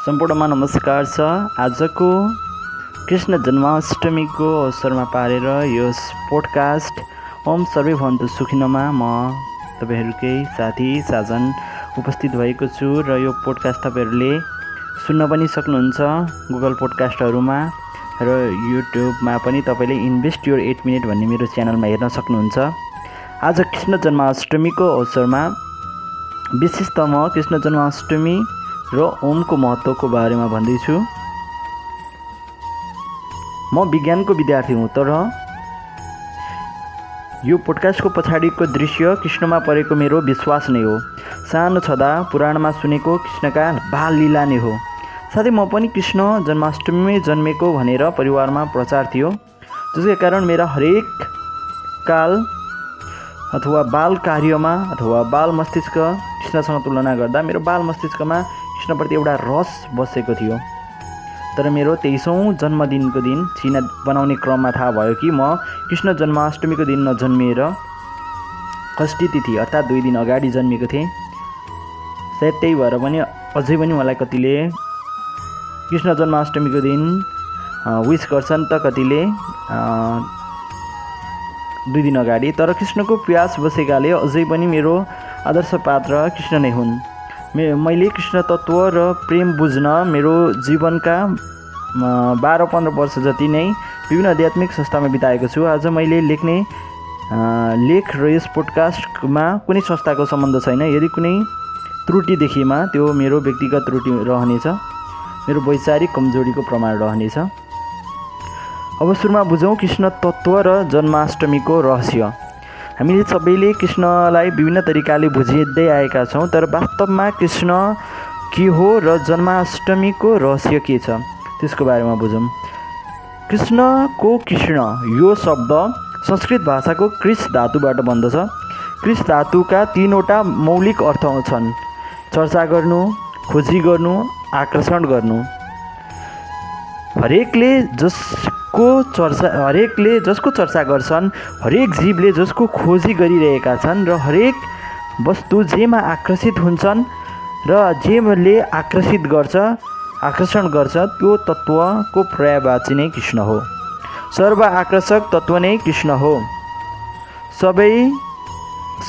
सम्पूर्णमा नमस्कार छ। आजको कृष्ण जन्माष्टमीको अवसरमा पारेर यो पोडकास्ट ओम सर्वे भन्तु सुखिनमा म तपाईँहरूकै साथी साजन उपस्थित भएको छु र यो पोडकास्ट तपाईँहरूले सुन्न पनि सक्नुहुन्छ गुगल पोडकास्टहरूमा र युट्युबमा पनि तपाईँले इन्भेस्ट योर एट मिनट भन्ने मेरो च्यानलमा हेर्न सक्नुहुन्छ। आज कृष्ण जन्माष्टमीको अवसरमा विशेष म कृष्ण जन्माष्टमी र ओमको महत्त्वको बारेमा भन्दैछु। म विज्ञानको विद्यार्थी हुँ तर यो पोडकास्टको पछाडिको दृश्य कृष्णमा परेको मेरो विश्वास नै हो। सानो छँदा पुराणमा सुनेको कृष्णका बाल लीला नै हो। साथै म पनि कृष्ण जन्माष्टमीमै जन्मेको भनेर परिवारमा प्रचार थियो जसका कारण मेरा हरेक काल अथवा बाल कार्यमा अथवा बाल मस्तिष्क कृष्णसँग तुलना गर्दा मेरो बाल मस्तिष्कमा कृष्णप्रति एउटा रस बसेको थियो। तर मेरो तेइसौँ जन्मदिनको दिन चिना बनाउने क्रममा थाहा भयो कि म कृष्ण जन्माष्टमीको दिन नजन्मिएर षष्ठी तिथि अर्थात् दुई दिन अगाडि जन्मेको थिएँ। सायद त्यही भएर पनि अझै पनि मलाई कतिले कृष्ण जन्माष्टमीको दिन विस गर्छन् त कतिले दुई दिन अगाडि। तर कृष्णको प्यास बसेकाले अझै पनि मेरो आदर्श पात्र कृष्ण नै हुन्। मे मैले कृष्ण तत्त्व र प्रेम बुझ्न मेरो जीवनका बाह्र पन्ध्र वर्ष जति नै विभिन्न आध्यात्मिक संस्थामा बिताएको छु आज मैले लेख्ने लेख र यस पोडकास्टमा कुनै संस्थाको सम्बन्ध छैन। यदि कुनै त्रुटि देखिएमा त्यो मेरो व्यक्तिगत त्रुटि रहनेछ मेरो वैचारिक कमजोरीको प्रमाण रहनेछ। अब सुरुमा बुझौँ कृष्ण तत्त्व र जन्माष्टमीको रहस्य। हामीले सबैले कृष्णलाई विभिन्न तरिकाले बुझिँदै आएका छौँ तर वास्तवमा कृष्ण के हो र जन्माष्टमीको रहस्य के छ? त्यसको बारेमा बुझौँ। कृष्णको कृष्ण यो शब्द संस्कृत भाषाको क्रिस धातुबाट बन्दछ। क्रिस धातुका तिनवटा मौलिक अर्थ छन्। चर्चा गर्नु खोजी गर्नु आकर्षण गर्नु। हरेकले जस को चर्चा हरेकले जसको चर्चा गर्छन् हरेक जीवले जसको खोजी गरिरहेका छन् र हरेक वस्तु जेमा आकर्षित हुन्छन् र जेले आकर्षित गर्छ आकर्षण गर्छ त्यो तत्त्वको पर्यायवाची नै कृष्ण हो। सर्व आकर्षक तत्त्व नै कृष्ण हो। सबै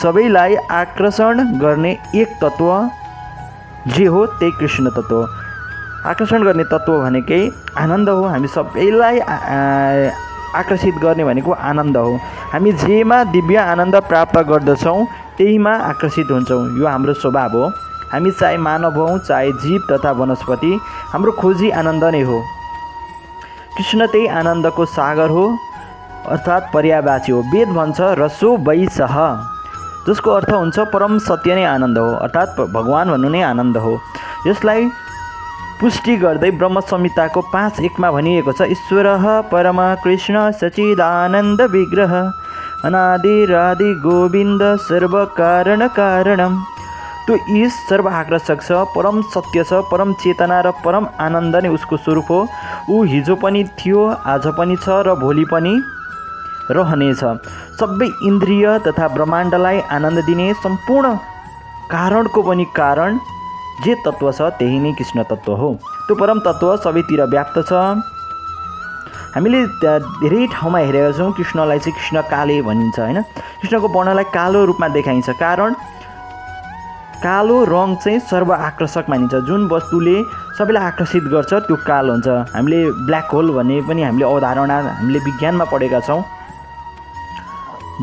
सबैलाई आकर्षण गर्ने एक तत्त्व जे हो त्यही कृष्ण तत्त्व। आकर्षण गर्ने तत्त्व भनेकै आनन्द हो। हामी सबैलाई आकर्षित गर्ने भनेको आनन्द हो। हामी जेमा दिव्य आनन्द प्राप्त गर्दछौँ त्यहीमा आकर्षित हुन्छौँ। यो हाम्रो स्वभाव हो। हामी चाहे मानव हौँ चाहे जीव तथा वनस्पति हाम्रो खोजी आनन्द नै हो। कृष्ण त्यही आनन्दको सागर हो अर्थात् पर्यावाची हो। वेद भन्छ रसो वैसह जसको अर्थ हुन्छ परम सत्य नै आनन्द हो। अर्थात् भगवान् भन्नु नै आनन्द हो। यसलाई पुष्टि गर्दै ब्रह्म संहिताको पाँच एकमा भनिएको छ ईश्वर परम कृष्ण सचिदानन्द विग्रह अनादिरादि गोविन्द सर्व कारण कारणम त्यो ईश सर्व आकर्षक छ परम सत्य छ परम चेतना र परम आनन्द नै उसको स्वरूप हो। ऊ हिजो पनि थियो आज पनि छ र भोलि पनि रहनेछ। सबै इन्द्रिय तथा ब्रह्माण्डलाई आनन्द दिने सम्पूर्ण कारणको पनि कारण जे तत्त्व छ त्यही नै कृष्ण तत्त्व हो। त्यो परम तत्त्व सबैतिर व्याप्त छ। हामीले धेरै ठाउँमा हेरेका छौँ कृष्णलाई चाहिँ कृष्ण काले भनिन्छ होइन? कृष्णको वर्णलाई कालो रूपमा देखाइन्छ कारण कालो रङ चाहिँ सर्व आकर्षक मानिन्छ। जुन वस्तुले सबैलाई आकर्षित गर्छ त्यो कालो हुन्छ। हामीले ब्ल्याक होल भन्ने पनि हामीले अवधारणा हामीले विज्ञानमा पढेका छौँ।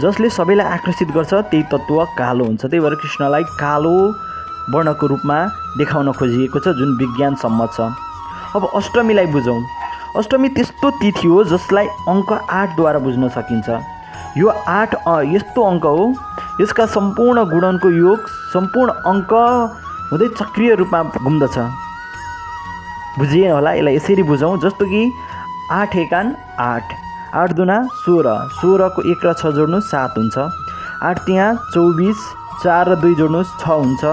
जसले सबैलाई आकर्षित गर्छ त्यही तत्त्व कालो हुन्छ। त्यही भएर कृष्णलाई कालो वर्णको रूपमा देखाउन खोजिएको छ जुन विज्ञान सम्मत छ। अब अष्टमीलाई बुझौँ। अष्टमी त्यस्तो तिथि हो जसलाई अङ्क आठद्वारा बुझ्न सकिन्छ। यो आठ यस्तो अङ्क हो यसका सम्पूर्ण गुणनको योग सम्पूर्ण अङ्क हुँदै चक्रिय रूपमा घुम्दछ। बुझिए होला यसलाई यसरी बुझौँ जस्तो कि आठ एकान आठ। आठ दुना सोह्र। सोह्रको एक र छ जोड्नु सात हुन्छ। आठ त्यहाँ चौबिस चार र दुई जोड्नु छ हुन्छ।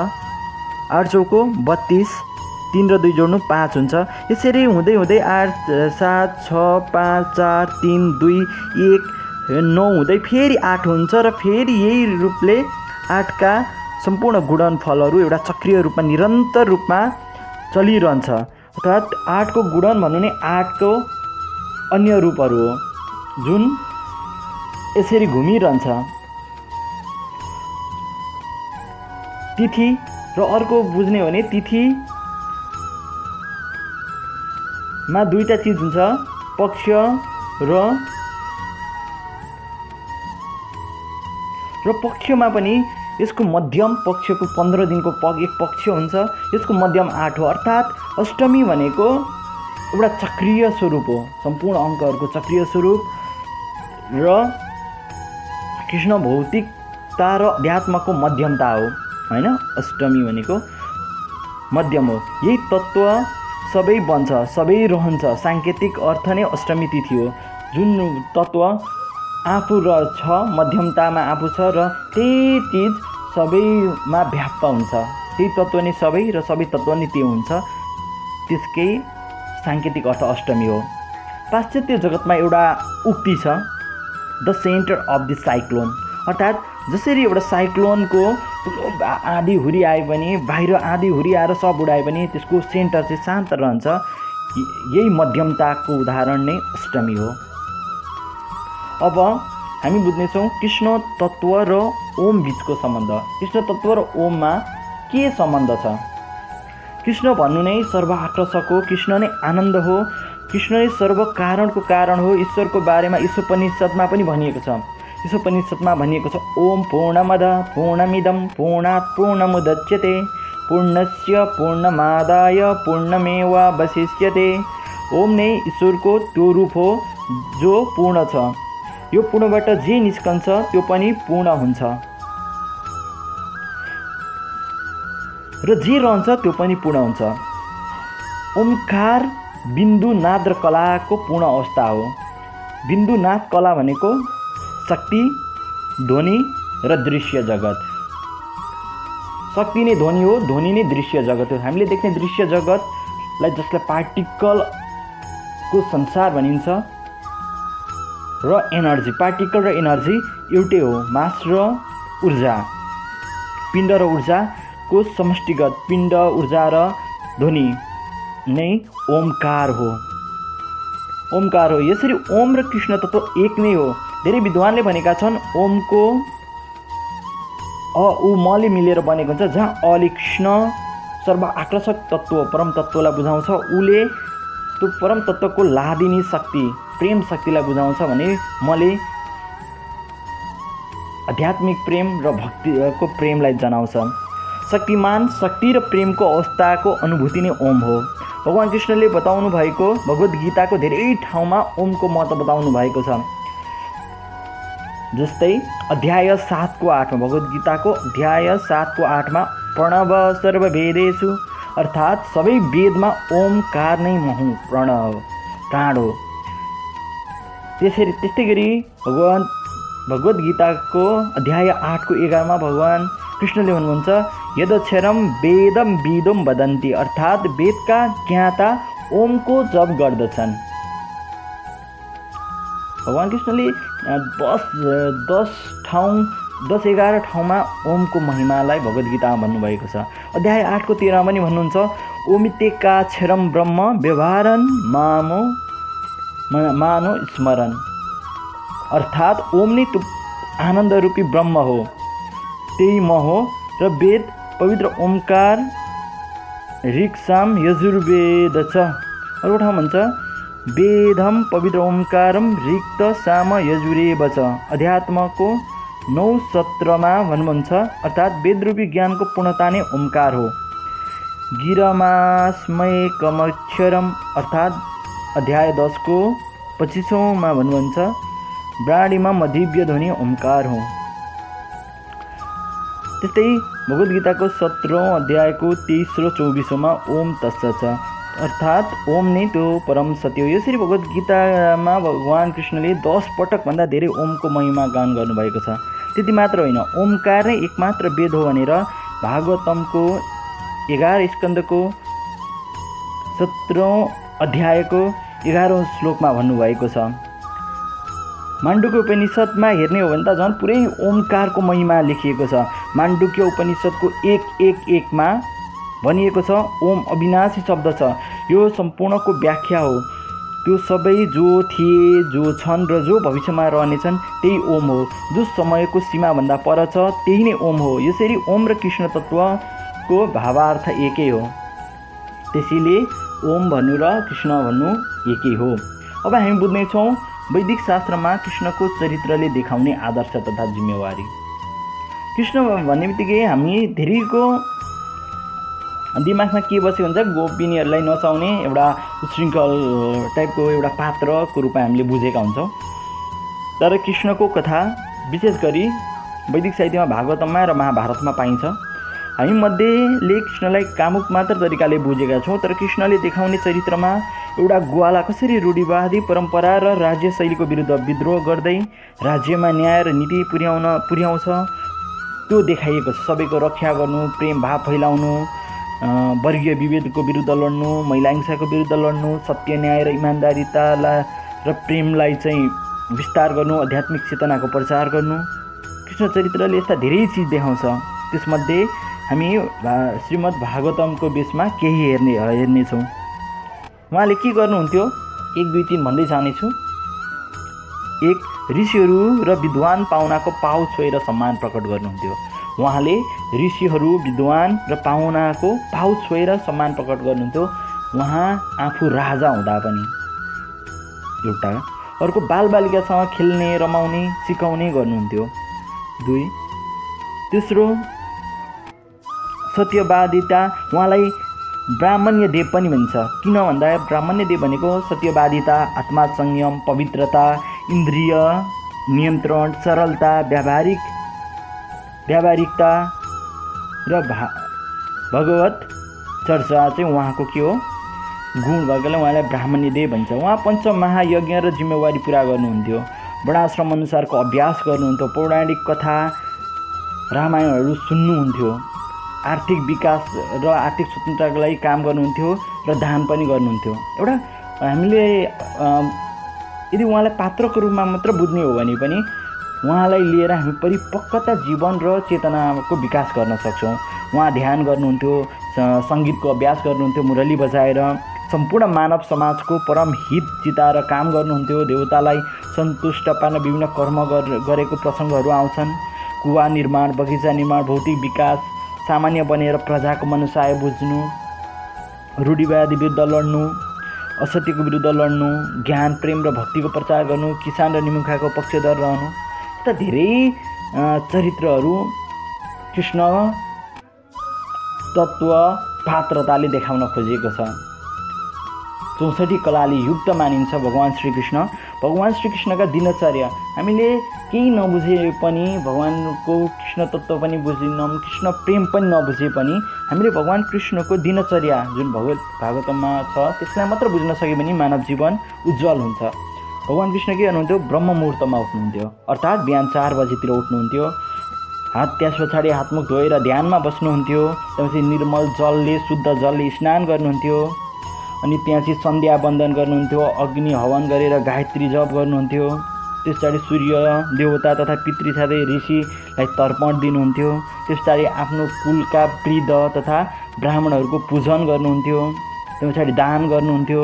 आठ चौको बत्तिस तिन र दुई जोड्नु पाँच हुन्छ। यसरी हुँदै हुँदै आठ सात छ पाँच चार तिन दुई एक नौ हुँदै फेरि आठ हुन्छ र फेरि यही रूपले आठका सम्पूर्ण गुणन फलहरू एउटा चक्रिय रूपमा निरन्तर रूपमा चलिरहन्छ। अर्थात् आठको गुणन भन्नु नै आठको अन्य रूपहरू हो जुन यसरी घुमिरहन्छ। तिथि र अर्को बुझ्ने हो भने तिथिमा दुईवटा चिज हुन्छ। पक्ष र र पक्षमा पनि यसको मध्यम पक्षको पन्ध्र दिनको पग एक पक्ष हुन्छ। यसको मध्यम आठ हो। अर्थात् अष्टमी भनेको एउटा चक्रिय स्वरूप हो। सम्पूर्ण अङ्कहरूको चक्रिय स्वरूप र कृष्ण भौतिकता र अध्यात्मको मध्यमता हो। होइन? अष्टमी भनेको मध्यम हो। यही तत्त्व सबै बन्छ सबै रहन्छ। साङ्केतिक अर्थ नै अष्टमी तिथि हो। जुन तत्त्व आफू र छ मध्यमतामा आफू छ र त्यही चिज सबैमा व्याप्त हुन्छ। त्यही तत्त्व नै सबै र सबै तत्त्व नै त्यो हुन्छ। त्यसकै साङ्केतिक अर्थ अष्टमी हो। पाश्चात्य जगतमा एउटा उक्ति छ the centre of the cyclone अर्थात् जसरी एउटा साइक्लोनको आधी हुरी आए पनि बाहिर आधी हुरी आएर सब उडाए पनि त्यसको सेन्टर चाहिँ शान्त रहन्छ। यही मध्यमताको उदाहरण नै अष्टमी हो। अब हामी बुझ्नेछौँ कृष्ण तत्त्व र ओम बिचको सम्बन्ध। कृष्ण तत्त्व र ओममा के सम्बन्ध छ? कृष्ण भन्नु नै सर्व आकर्षक हो कृष्ण नै आनन्द हो। कृष्ण नै सर्व कारणको कारण हो। ईश्वरको बारेमा ईश्वरपनिषदमा पनि भनिएको छ। ईश्वरपनिषदमा भनिएको छ ओम पूर्णमद पूर्णमिदम पूर्णात् पूर्णमुदच्यते पूर्णस्य पूर्णमादाय पूर्णमेवावशिष्यते ओम नै ईश्वरको त्यो रूप हो जो पूर्ण छ। यो पूर्णबाट जे निस्कन्छ त्यो पनि पूर्ण हुन्छ। र जे रहन्छ त्यो पनि पूर्ण हुन्छ। ओमकार बिन्दु नाद र कलाको पूर्ण अवस्था हो। बिन्दु नाद कला भनेको शक्ति ध्वनि र दृश्य जगत। शक्ति नै ध्वनि हो ध्वनि नै दृश्य जगत हो। हामीले देख्ने दृश्य जगतलाई जसलाई पार्टिकलको संसार भनिन्छ र एनर्जी पार्टिकल र एनर्जी एउटै हो मास र ऊर्जा। पिण्ड र ऊर्जाको समष्टिगत पिण्ड ऊर्जा र ध्वनि नै ओमकार हो। ओमकार हो। यसरी ओम र कृष्ण तत्त्व एक नै हो। धेरै विद्वानले भनेका छन् ओमको अ उ मले मिलेर बनेको हुन्छ जहाँ अले कृष्ण सर्व आकर्षक तत्त्व परम तत्त्वलाई बुझाउँछ। उसले त्यो परम तत्त्वको लादिनी शक्ति प्रेम शक्तिलाई बुझाउँछ भने मले आध्यात्मिक प्रेम र भक्तिको प्रेमलाई जनाउँछ। शक्तिमान शक्ति र प्रेमको अवस्थाको अनुभूति नै ओम हो। भगवान् कृष्णले बताउनु भएको भगवद् गीताको धेरै ठाउँमा ओमको महत्त्व बताउनु भएको छ। जस्तै अध्याय सातको आठमा भगवद् गीताको अध्याय सातको आठमा प्रणव सर्ववेदेषु अर्थात् सबै वेदमा ओमकार नै महु प्रणव प्राण। हो त्यसरी त्यस्तै गरी भगवान् भगवद् गीताको अध्याय आठको एघारमा भगवान् कृष्णले भन्नुहुन्छ यदक्षरम वेदम विदोम वदन्ती अर्थात् वेदका ज्ञाता ओमको जप गर्दछन्। भगवान् कृष्णले दस दस ठाउँ दस एघार ठाउँमा ओमको महिमालाई भगवद्गीतामा भन्नुभएको छ। अध्याय आठको तेह्रमा पनि भन्नुहुन्छ ओमितेका क्षरम ब्रह्म व्यवहारन मामो मानो स्मरण अर्थात् ओम नै आनन्द रूपी ब्रह्म हो। त्यही म हो र वेद पवित्र ओमकार ऋक्साम यजुर्वेद छ अर्को ठाउँ भन्छ वेदम पवित्र ओमकारम रिक्त साम यजुरेव छ अध्यात्मको नौ सत्रमा भन्नुहुन्छ अर्थात् वेदरूपी ज्ञानको पूर्णता नै ओमकार हो। गिरमास्मय कमक्षरम अर्थात् अध्याय दसको पच्चिसौँमा भन्नुहुन्छ ब्राडीमा मधिव्य ध्वनि ओमकार हो। त्यस्तै भगवद्गीताको सत्रौँ अध्यायको तेइस र चौबिसौँमा ओम तत्स छ अर्थात् ओम नै त्यो परम सत्य हो। यसरी भगवद्गीतामा भगवान् कृष्णले दस पटकभन्दा धेरै ओमको महिमा गान गर्नुभएको छ। त्यति मात्र होइन ओमकार नै एकमात्र वेद हो भनेर भागवतमको एघार स्कन्दको सत्रौँ अध्यायको एघारौँ श्लोकमा भन्नुभएको छ। माण्डुको उपनिषदमा हेर्ने हो भने त झन् पुरै ओमकारको महिमा लेखिएको छ। माण्डुक्य उपनिषदको एक एक एकमा भनिएको छ ओम अविनाशी शब्द छ। यो सम्पूर्णको व्याख्या हो। त्यो सबै जो थिए जो छन् र जो भविष्यमा रहनेछन् त्यही ओम हो। जो समयको सीमाभन्दा पर छ त्यही नै ओम हो। यसरी ओम र कृष्ण तत्त्वको भावार्थ एकै हो। त्यसैले ओम भन्नु र कृष्ण भन्नु एकै हो। अब हामी बुझ्नेछौँ वैदिक शास्त्रमा कृष्णको चरित्रले देखाउने आदर्श तथा जिम्मेवारी। कृष्ण भन्ने बित्तिकै हामी धेरैको दिमागमा के बसेको हुन्छ गोपिनीहरूलाई नचाउने एउटा उशृङ्खल टाइपको एउटा पात्रको रूपमा हामीले बुझेका हुन्छौँ। तर कृष्णको कथा विशेष गरी वैदिक साहित्यमा भागवतमा र महाभारतमा पाइन्छ। हामी मध्येले कृष्णलाई कामुक मात्र तरिकाले बुझेका छौँ तर कृष्णले देखाउने चरित्रमा एउटा गुवाला कसरी रूढिवादी परम्परा र राज्य शैलीको विरुद्ध विद्रोह गर्दै राज्यमा न्याय र नीति पुर्याउन पुर्याउँछ त्यो देखाइएको छ। सबैको रक्षा गर्नु प्रेम भाव फैलाउनु वर्गीय विभेदको विरुद्ध लड्नु महिला हिंसाको विरुद्ध लड्नु सत्य न्याय र इमान्दारितालाई र प्रेमलाई चाहिँ विस्तार गर्नु आध्यात्मिक चेतनाको प्रचार गर्नु। कृष्ण चरित्रले यस्ता धेरै चिज देखाउँछ। त्यसमध्ये हामी श्रीमद् भागवतमको बेसमा केही हेर्ने हेर्नेछौँ। उहाँले के गर्नुहुन्थ्यो? एक दुई तिन भन्दै जानेछु। एक ऋषिहरू र विद्वान पाहुनाको पाउ छोएर सम्मान प्रकट गर्नुहुन्थ्यो। उहाँले ऋषिहरू विद्वान र पाहुनाको पाउ छोएर सम्मान प्रकट गर्नुहुन्थ्यो। उहाँ आफू राजा हुँदा पनि। एउटा अर्को बालबालिकासँग खेल्ने रमाउने सिकाउने गर्नुहुन्थ्यो। दुई तेस्रो सत्यवादिता उहाँलाई ब्राह्मण्य देव पनि भन्छ किन भन्दा ब्राह्मण्य देव भनेको सत्यवादिता आत्मा संयम पवित्रता इन्द्रिय नियन्त्रण सरलता व्यावहारिक व्यावहारिकता र भा भगवत चर्चा चाहिँ उहाँको के हो? गुण भएकोले उहाँलाई ब्राह्मणी देव भन्छ। उहाँ पञ्च महायज्ञ र जिम्मेवारी पुरा गर्नुहुन्थ्यो। वर्णाश्रम अनुसारको अभ्यास गर्नुहुन्थ्यो। पौराणिक कथा रामायणहरू सुन्नुहुन्थ्यो। आर्थिक विकास र आर्थिक स्वतन्त्रताको लागि काम गर्नुहुन्थ्यो र दान पनि गर्नुहुन्थ्यो। एउटा हामीले यदि उहाँलाई पात्रको रूपमा मात्र बुझ्ने हो भने पनि उहाँलाई लिएर हामी परिपक्वता जीवन र चेतनाको विकास गर्न सक्छौँ। उहाँ ध्यान गर्नुहुन्थ्यो सङ्गीतको अभ्यास गर्नुहुन्थ्यो मुरली बजाएर सम्पूर्ण मानव समाजको परम हित चिताएर काम गर्नुहुन्थ्यो। देवतालाई सन्तुष्ट पार्न विभिन्न कर्म गरेको प्रसङ्गहरू आउँछन्। कुवा निर्माण बगैँचा निर्माण भौतिक विकास सामान्य बनेर प्रजाको मनसाय बुझ्नु रूढिवादी विरुद्ध लड्नु असत्यको विरुद्ध लड्नु ज्ञान प्रेम र भक्तिको प्रचार गर्नु किसान र निमुखाको पक्षधर रहनु। यस्ता धेरै चरित्रहरू कृष्ण तत्त्व पात्रताले देखाउन खोजिएको छ। चौसठी कलाले युक्त मानिन्छ भगवान् श्रीकृष्ण। भगवान् श्रीकृष्णका दिनचर्या। हामीले केही नबुझे पनि भगवान्को कृष्ण तत्त्व पनि बुझिनौँ कृष्ण प्रेम पनि नबुझे पनि हामीले भगवान् कृष्णको दिनचर्या जुन भगवत भागवतमा छ त्यसलाई मात्र बुझ्न सक्यो भने मानव जीवन उज्जवल हुन्छ। भगवान् कृष्ण के गर्नुहुन्थ्यो ब्रह्म मुहुर्तमा उठ्नुहुन्थ्यो। अर्थात् बिहान चार बजीतिर उठ्नुहुन्थ्यो। हात त्यस पछाडि हातमुख धोएर ध्यानमा बस्नुहुन्थ्यो। त्यसपछि निर्मल जलले शुद्ध जलले स्नान गर्नुहुन्थ्यो। अनि त्यहाँ चाहिँ सन्ध्या वन्दन गर्नुहुन्थ्यो अग्नि हवन गरेर गायत्री जप गर्नुहुन्थ्यो। त्यस पछाडि सूर्य देवता तथा पितृ साथै ऋषिलाई तर्पण दिनुहुन्थ्यो। त्यस पछाडि आफ्नो कुलका वृद्ध तथा ब्राह्मणहरूको पूजन गर्नुहुन्थ्यो। त्यस पछाडि दान गर्नुहुन्थ्यो।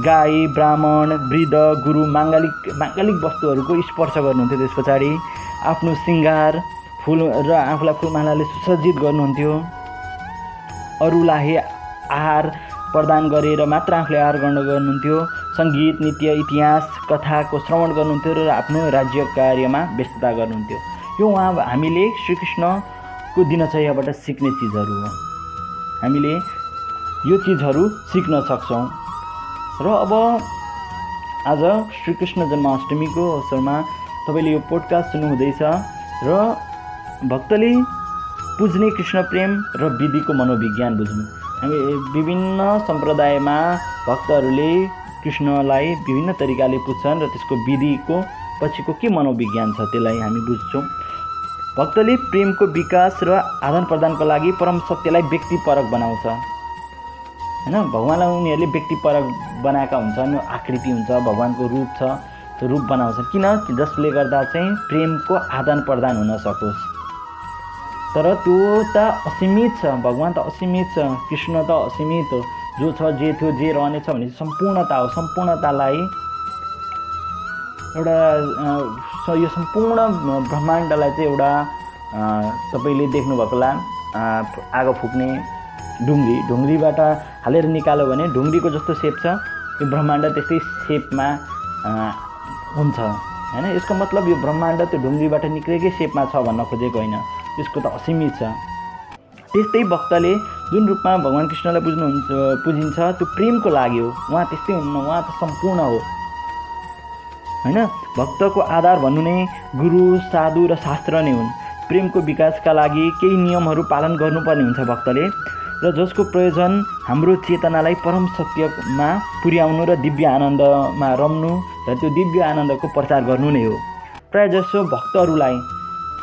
गाई ब्राह्मण वृद्ध गुरु माङ्गलिक माङ्गलिक वस्तुहरूको स्पर्श गर्नुहुन्थ्यो त्यस पछाडि। आफ्नो सिङ्गार फुल र आफूलाई फुलमालाले सुसज्जित गर्नुहुन्थ्यो। अरूलाई आहार प्रदान गरेर मात्र आफूले आहार ग्रहण गर्नुहुन्थ्यो। सङ्गीत नृत्य इतिहास कथाको श्रवण गर्नुहुन्थ्यो र आफ्नो राज्य कार्यमा व्यस्तता गर्नुहुन्थ्यो। यो उहाँ हामीले श्रीकृष्णको दिनचर्याबाट सिक्ने चिजहरू हो। हामीले यो चिजहरू सिक्न सक्छौँ। र अब आज श्रीकृष्ण जन्माष्टमीको अवसरमा तपाईँले यो पोडकास्ट सुन्नुहुँदैछ र भक्तले पुज्ने कृष्ण प्रेम र विधिको मनोविज्ञान बुझ्नु। हामी विभिन्न सम्प्रदायमा भक्तहरूले कृष्णलाई विभिन्न तरिकाले पुज्छन् र त्यसको विधिको पछिको के मनोविज्ञान छ त्यसलाई हामी बुझ्छौँ। भक्तले प्रेमको विकास र आदान प्रदानको लागि परम सत्यलाई व्यक्तिपरक बनाउँछ। होइन? भगवान्लाई उनीहरूले व्यक्तिपरक बनाएका हुन्छन् आकृति हुन्छ भगवान्को रूप छ त्यो रूप बनाउँछ। किन? जसले गर्दा चाहिँ प्रेमको आदान प्रदान हुन सकोस्। तर त्यो त असीमित छ भगवान् त असीमित छ कृष्ण त असीमित हो। जो छ जे थियो जे रहनेछ भने सम्पूर्णता हो। सम्पूर्णतालाई एउटा यो सम्पूर्ण ब्रह्माण्डलाई चाहिँ एउटा तपाईँले देख्नुभएको होला आगो फुक्ने ढुङ्ग्री ढुङ्ग्रीबाट हालेर निकाल्यो भने ढुङ्ग्रीको जस्तो सेप छ। यो ब्रह्माण्ड त्यस्तै सेपमा हुन्छ। होइन? यसको मतलब यो ब्रह्माण्ड त्यो ढुङ्ग्रीबाट निक्लेकै सेपमा छ भन्न खोजेको होइन। यसको त असीमित छ। त्यस्तै भक्तले जुन रूपमा भगवान् कृष्णलाई बुझ्नुहुन्छ पुजिन्छ त्यो प्रेमको लागि हो। उहाँ त्यस्तै हुनुहुन्न। उहाँ त सम्पूर्ण हो। होइन? भक्तको आधार भन्नु नै गुरु साधु र शास्त्र नै हुन्। प्रेमको विकासका लागि केही नियमहरू पालन गर्नुपर्ने हुन्छ भक्तले। र जसको प्रयोजन हाम्रो चेतनालाई परम सत्यमा पुर्याउनु र दिव्य आनन्दमा रम्नु र त्यो दिव्य आनन्दको प्रचार गर्नु नै हो। प्रायः जसो भक्तहरूलाई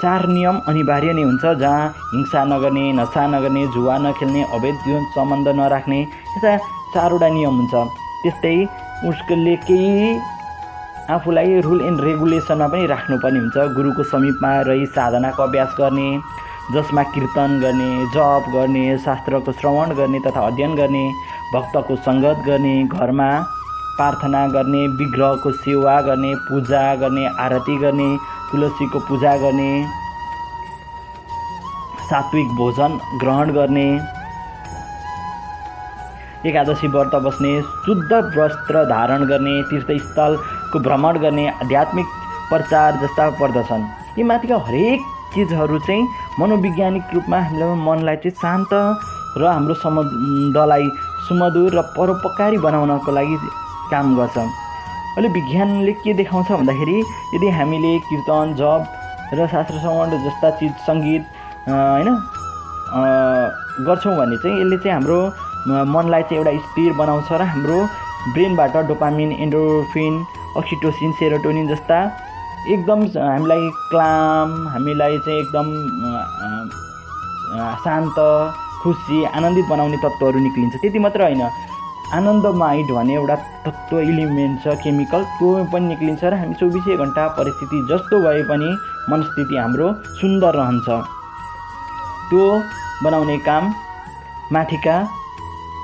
चार नियम अनिवार्य नै हुन्छ जहाँ हिंसा नगर्ने नसा नगर्ने जुवा नखेल्ने अवैध जीवन सम्बन्ध नराख्ने यस्ता चारवटा नियम हुन्छ। त्यस्तै उसले केही आफूलाई रुल एन्ड रेगुलेसनमा पनि राख्नुपर्ने हुन्छ। गुरुको समीपमा रही साधनाको अभ्यास गर्ने जसमा कीर्तन गर्ने जप गर्ने शास्त्रको श्रवण गर्ने तथा अध्ययन गर्ने भक्तको सङ्गत गर्ने घरमा प्रार्थना गर्ने विग्रहको सेवा गर्ने पूजा गर्ने आरती गर्ने तुलसीको पूजा गर्ने सात्विक भोजन ग्रहण गर्ने। एकादशी व्रत बस्ने शुद्ध वस्त्र धारण गर्ने तीर्थस्थलको भ्रमण गर्ने आध्यात्मिक प्रचार जस्ता पर्दछन्। यी माथिका हरेक चिजहरू चाहिँ मनोवैज्ञानिक रूपमा हामीलाई मनलाई चाहिँ शान्त र हाम्रो सम्बन्धलाई सुमधुर र परोपकारी बनाउनको लागि काम गर्छ। अहिले विज्ञानले के देखाउँछ भन्दाखेरि यदि हामीले कीर्तन जप र शास्त्र श्रवण जस्ता चिज सङ्गीत होइन गर्छौँ भने चाहिँ यसले चाहिँ हाम्रो मनलाई चाहिँ एउटा स्थिर बनाउँछ र हाम्रो ब्रेनबाट डोपामिन एन्डोफिन अक्सिटोसिन सेरोटोनिन जस्ता एकदम हामीलाई क्लाम हामीलाई चाहिँ एकदम शान्त खुसी आनन्दित बनाउने तत्त्वहरू निक्लिन्छ। त्यति मात्र होइन। आनन्दमाइड भन्ने एउटा तत्त्व इलिमेन्ट छ केमिकल त्यो पनि निक्लिन्छ र हामी चौबिसै घन्टा परिस्थिति जस्तो भए पनि मनस्थिति हाम्रो सुन्दर रहन्छ। त्यो बनाउने काम माथिका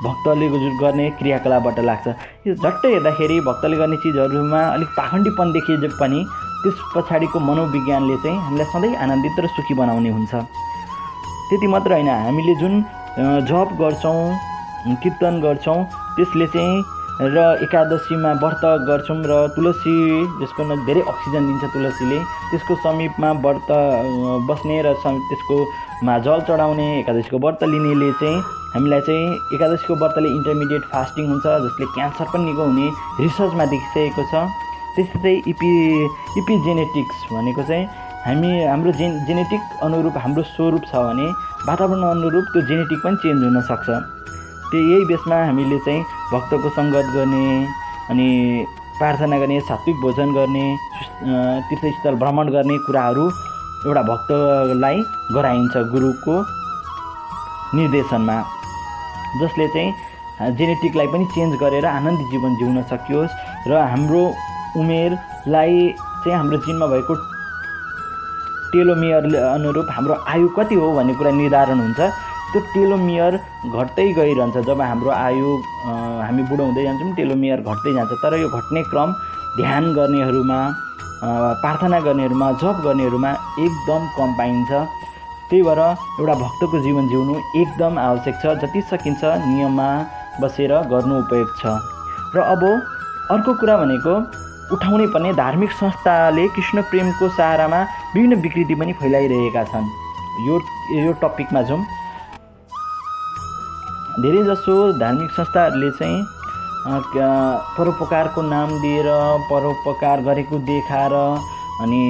भक्तले गर्ने क्रियाकलापबाट लाग्छ। यो झट्टै हेर्दाखेरि भक्तले गर्ने चिजहरूमा अलिक पाखण्डीपन देखिए पनि त्यस पछाडिको मनोविज्ञानले चाहिँ हामीलाई सधैँ आनन्दित र सुखी बनाउने हुन्छ। त्यति मात्र होइन हामीले जुन जप गर्छौँ कीर्तन गर्छौँ त्यसले चाहिँ र एकादशीमा व्रत गर्छौँ र तुलसी जसको धेरै अक्सिजन दिन्छ तुलसीले त्यसको समीपमा व्रत बस्ने र त्यसको मा जल चढाउने एकादशीको व्रत लिनेले चाहिँ हामीलाई चाहिँ एकादशीको व्रतले इन्टरमिडिएट फास्टिङ हुन्छ जसले क्यान्सर पनि निको हुने रिसर्चमा देखिसकेको छ। त्यस्तै इपी इपिजेनेटिक्स भनेको चाहिँ हामी हाम्रो जे जेनेटिक अनुरूप हाम्रो स्वरूप छ भने वातावरण अनुरूप त्यो जेनेटिक पनि चेन्ज हुनसक्छ त्यो यही बेसमा हामीले चाहिँ भक्तको सङ्गत गर्ने अनि प्रार्थना गर्ने सात्विक भोजन गर्ने तीर्थस्थल भ्रमण गर्ने कुराहरू एउटा भक्तलाई गराइन्छ गुरुको निर्देशनमा। जसले चाहिँ जेनेटिकलाई पनि चेन्ज गरेर आनन्दित जीवन जिउन सकियोस् र हाम्रो उमेरलाई चाहिँ हाम्रो जिनमा भएको टेलोमियर अनुरूप हाम्रो आयु कति हो भन्ने कुरा निर्धारण हुन्छ। त्यो टेलोमियर घट्दै गइरहन्छ। जब हाम्रो आयु हामी बुढो हुँदै जान्छौँ टेलोमियर घट्दै जान्छ। तर यो घट्ने क्रम ध्यान गर्नेहरूमा प्रार्थना गर्नेहरूमा जप गर्नेहरूमा एकदम कम पाइन्छ। त्यही भएर एउटा भक्तको जीवन जिउनु एकदम आवश्यक छ। जति सकिन्छ नियममा बसेर गर्नु उपयोग छ। र अब अर्को कुरा भनेको उठाउनै पर्ने धार्मिक संस्थाले कृष्ण प्रेमको सहारामा विभिन्न विकृति पनि फैलाइरहेका छन्। यो यो टपिकमा जाउँ। धेरैजसो धार्मिक संस्थाहरूले चाहिँ परोपकारको नाम दिएर परोपकार गरेको देखाएर अनि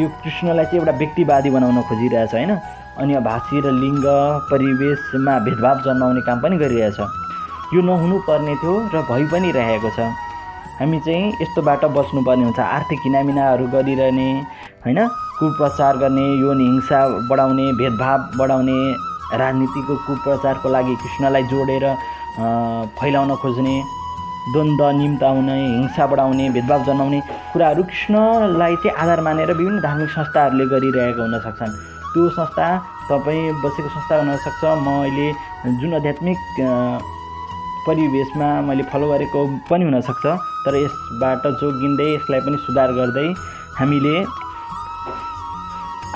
यो कृष्णलाई चाहिँ एउटा व्यक्तिवादी बनाउन खोजिरहेछ होइन? अन्य भाषी र लिङ्ग परिवेशमा भेदभाव जन्माउने काम पनि गरिरहेछ। यो नहुनुपर्ने थियो र भइ पनि रहेको छ। हामी चाहिँ यस्तोबाट बस्नुपर्ने हुन्छ। आर्थिक हिनामिनाहरू गरिरहने होइन? कुप्रचार गर्ने यो हिंसा बढाउने भेदभाव बढाउने राजनीतिको कुप्रचारको लागि कृष्णलाई जोडेर फैलाउन खोज्ने द्वन्द्व निम्ताउने हिंसा बढाउने भेदभाव जनाउने कुराहरू कृष्णलाई चाहिँ आधार मानेर विभिन्न धार्मिक संस्थाहरूले गरिरहेका हुन सक्छन् त्यो संस्था तपाईँ बसेको संस्था हुनसक्छ। म अहिले जुन आध्यात्मिक परिवेशमा मैले फलो गरेको पनि हुनसक्छ। तर यसबाट जोगिँदै यसलाई पनि सुधार गर्दै हामीले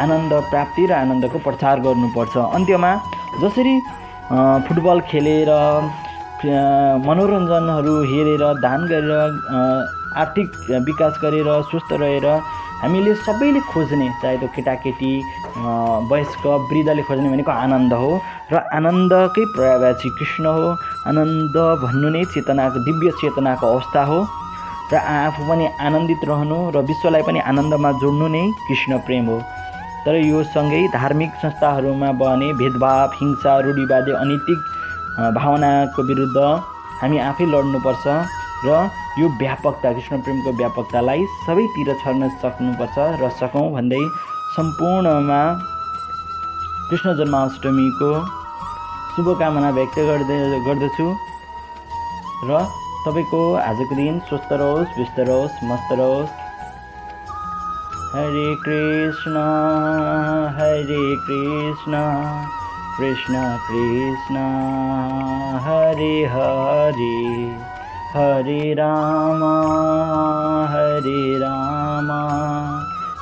आनन्द प्राप्ति र आनन्दको प्रचार गर्नुपर्छ। अन्त्यमा जसरी फुटबल खेलेर मनोरञ्जनहरू हेरेर दान गरेर आर्थिक विकास गरेर स्वस्थ रहेर हामीले सबैले खोज्ने चाहे त्यो केटाकेटी वयस्क वृद्धले खोज्ने भनेको आनन्द हो र आनन्दकै पर्यायवाची कृष्ण हो। आनन्द भन्नु नै चेतनाको दिव्य चेतनाको अवस्था हो। र आफू पनि आनन्दित रहनु र विश्वलाई पनि आनन्दमा जोड्नु नै कृष्ण प्रेम हो। तर यो सँगै धार्मिक संस्थाहरूमा बने भेदभाव हिंसा रूढिवादी अनैतिक भावनाको विरुद्ध हामी आफै लड्नुपर्छ र यो व्यापकता कृष्ण प्रेमको व्यापकतालाई सबैतिर छर्न सक्नुपर्छ र सकौँ भन्दै सम्पूर्णमा कृष्ण जन्माष्टमीको शुभकामना व्यक्त गर्दै गर्दछु। र तपाईँको आजको दिन स्वस्थ रहोस् व्यस्त रहोस् मस्त रहोस्। हरे कृष्ण हरे कृष्ण कृष्ण कृष्ण हरे हरे हरे राम हरे राम।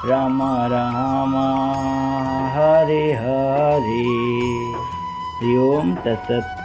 राम राम हरे हरे। ओम तत्सत्